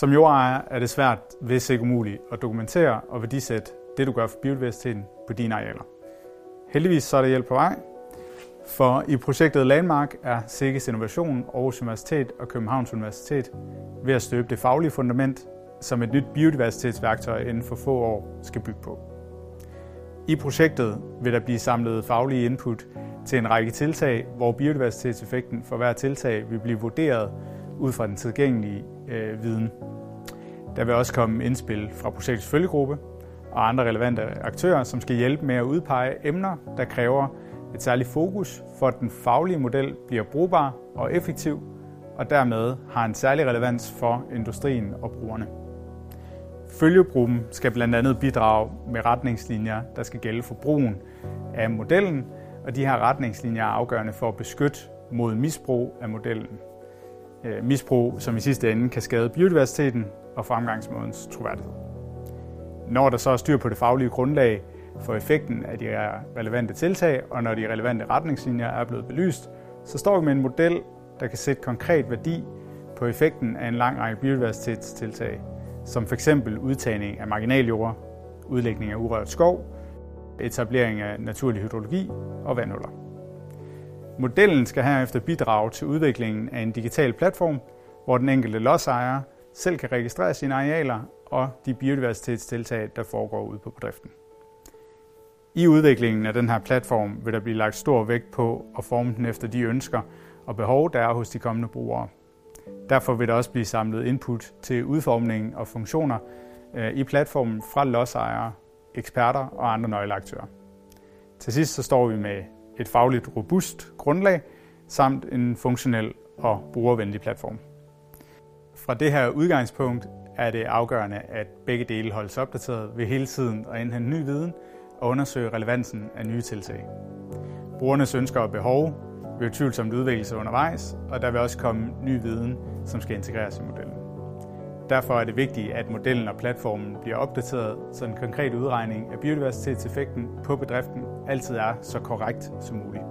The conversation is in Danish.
Som jordejer er det svært, hvis ikke umuligt, at dokumentere og værdisætte det, du gør for biodiversiteten på dine arealer. Heldigvis så er der hjælp på vej, for i projektet Landmark er Sikkes Innovation, Aarhus Universitet og Københavns Universitet ved at støbe det faglige fundament, som et nyt biodiversitetsværktøj inden for få år skal bygge på. I projektet vil der blive samlet faglige input til en række tiltag, hvor biodiversitetseffekten for hver tiltag vil blive vurderet ud fra den tilgængelige øh, viden. Der vil også komme indspil fra projektets følgegruppe og andre relevante aktører, som skal hjælpe med at udpege emner, der kræver et særligt fokus, for at den faglige model bliver brugbar og effektiv, og dermed har en særlig relevans for industrien og brugerne. Følgegruppen skal blandt andet bidrage med retningslinjer, der skal gælde for brugen af modellen, og de her retningslinjer er afgørende for at beskytte mod misbrug af modellen. Øh, misbrug, som i sidste ende kan skade biodiversiteten og fremgangsmådens troværdighed. Når der så er styr på det faglige grundlag for effekten af de relevante tiltag, og når de relevante retningslinjer er blevet belyst, så står vi med en model, der kan sætte konkret værdi på effekten af en lang række biodiversitetstiltag, som f.eks. udtagning af marginaljord, udlægning af urørt skov, etablering af naturlig hydrologi og vandhuller. Modellen skal herefter bidrage til udviklingen af en digital platform, hvor den enkelte lodsejer selv kan registrere sine arealer og de biodiversitetstiltag, der foregår ude på bedriften. I udviklingen af den her platform vil der blive lagt stor vægt på at forme den efter de ønsker og behov, der er hos de kommende brugere. Derfor vil der også blive samlet input til udformningen og funktioner øh, i platformen fra lodsejere, eksperter og andre nøgleaktører. Til sidst så står vi med et fagligt robust grundlag samt en funktionel og brugervenlig platform. Fra det her udgangspunkt er det afgørende, at begge dele holdes opdateret ved hele tiden at indhente ny viden og undersøge relevansen af nye tiltag. Brugernes ønsker og behov vil tvivlsomt udvikle sig undervejs, og der vil også komme ny viden, som skal integreres i modellen. Derfor er det vigtigt, at modellen og platformen bliver opdateret, så en konkret udregning af biodiversitetseffekten på bedriften altid er så korrekt som muligt.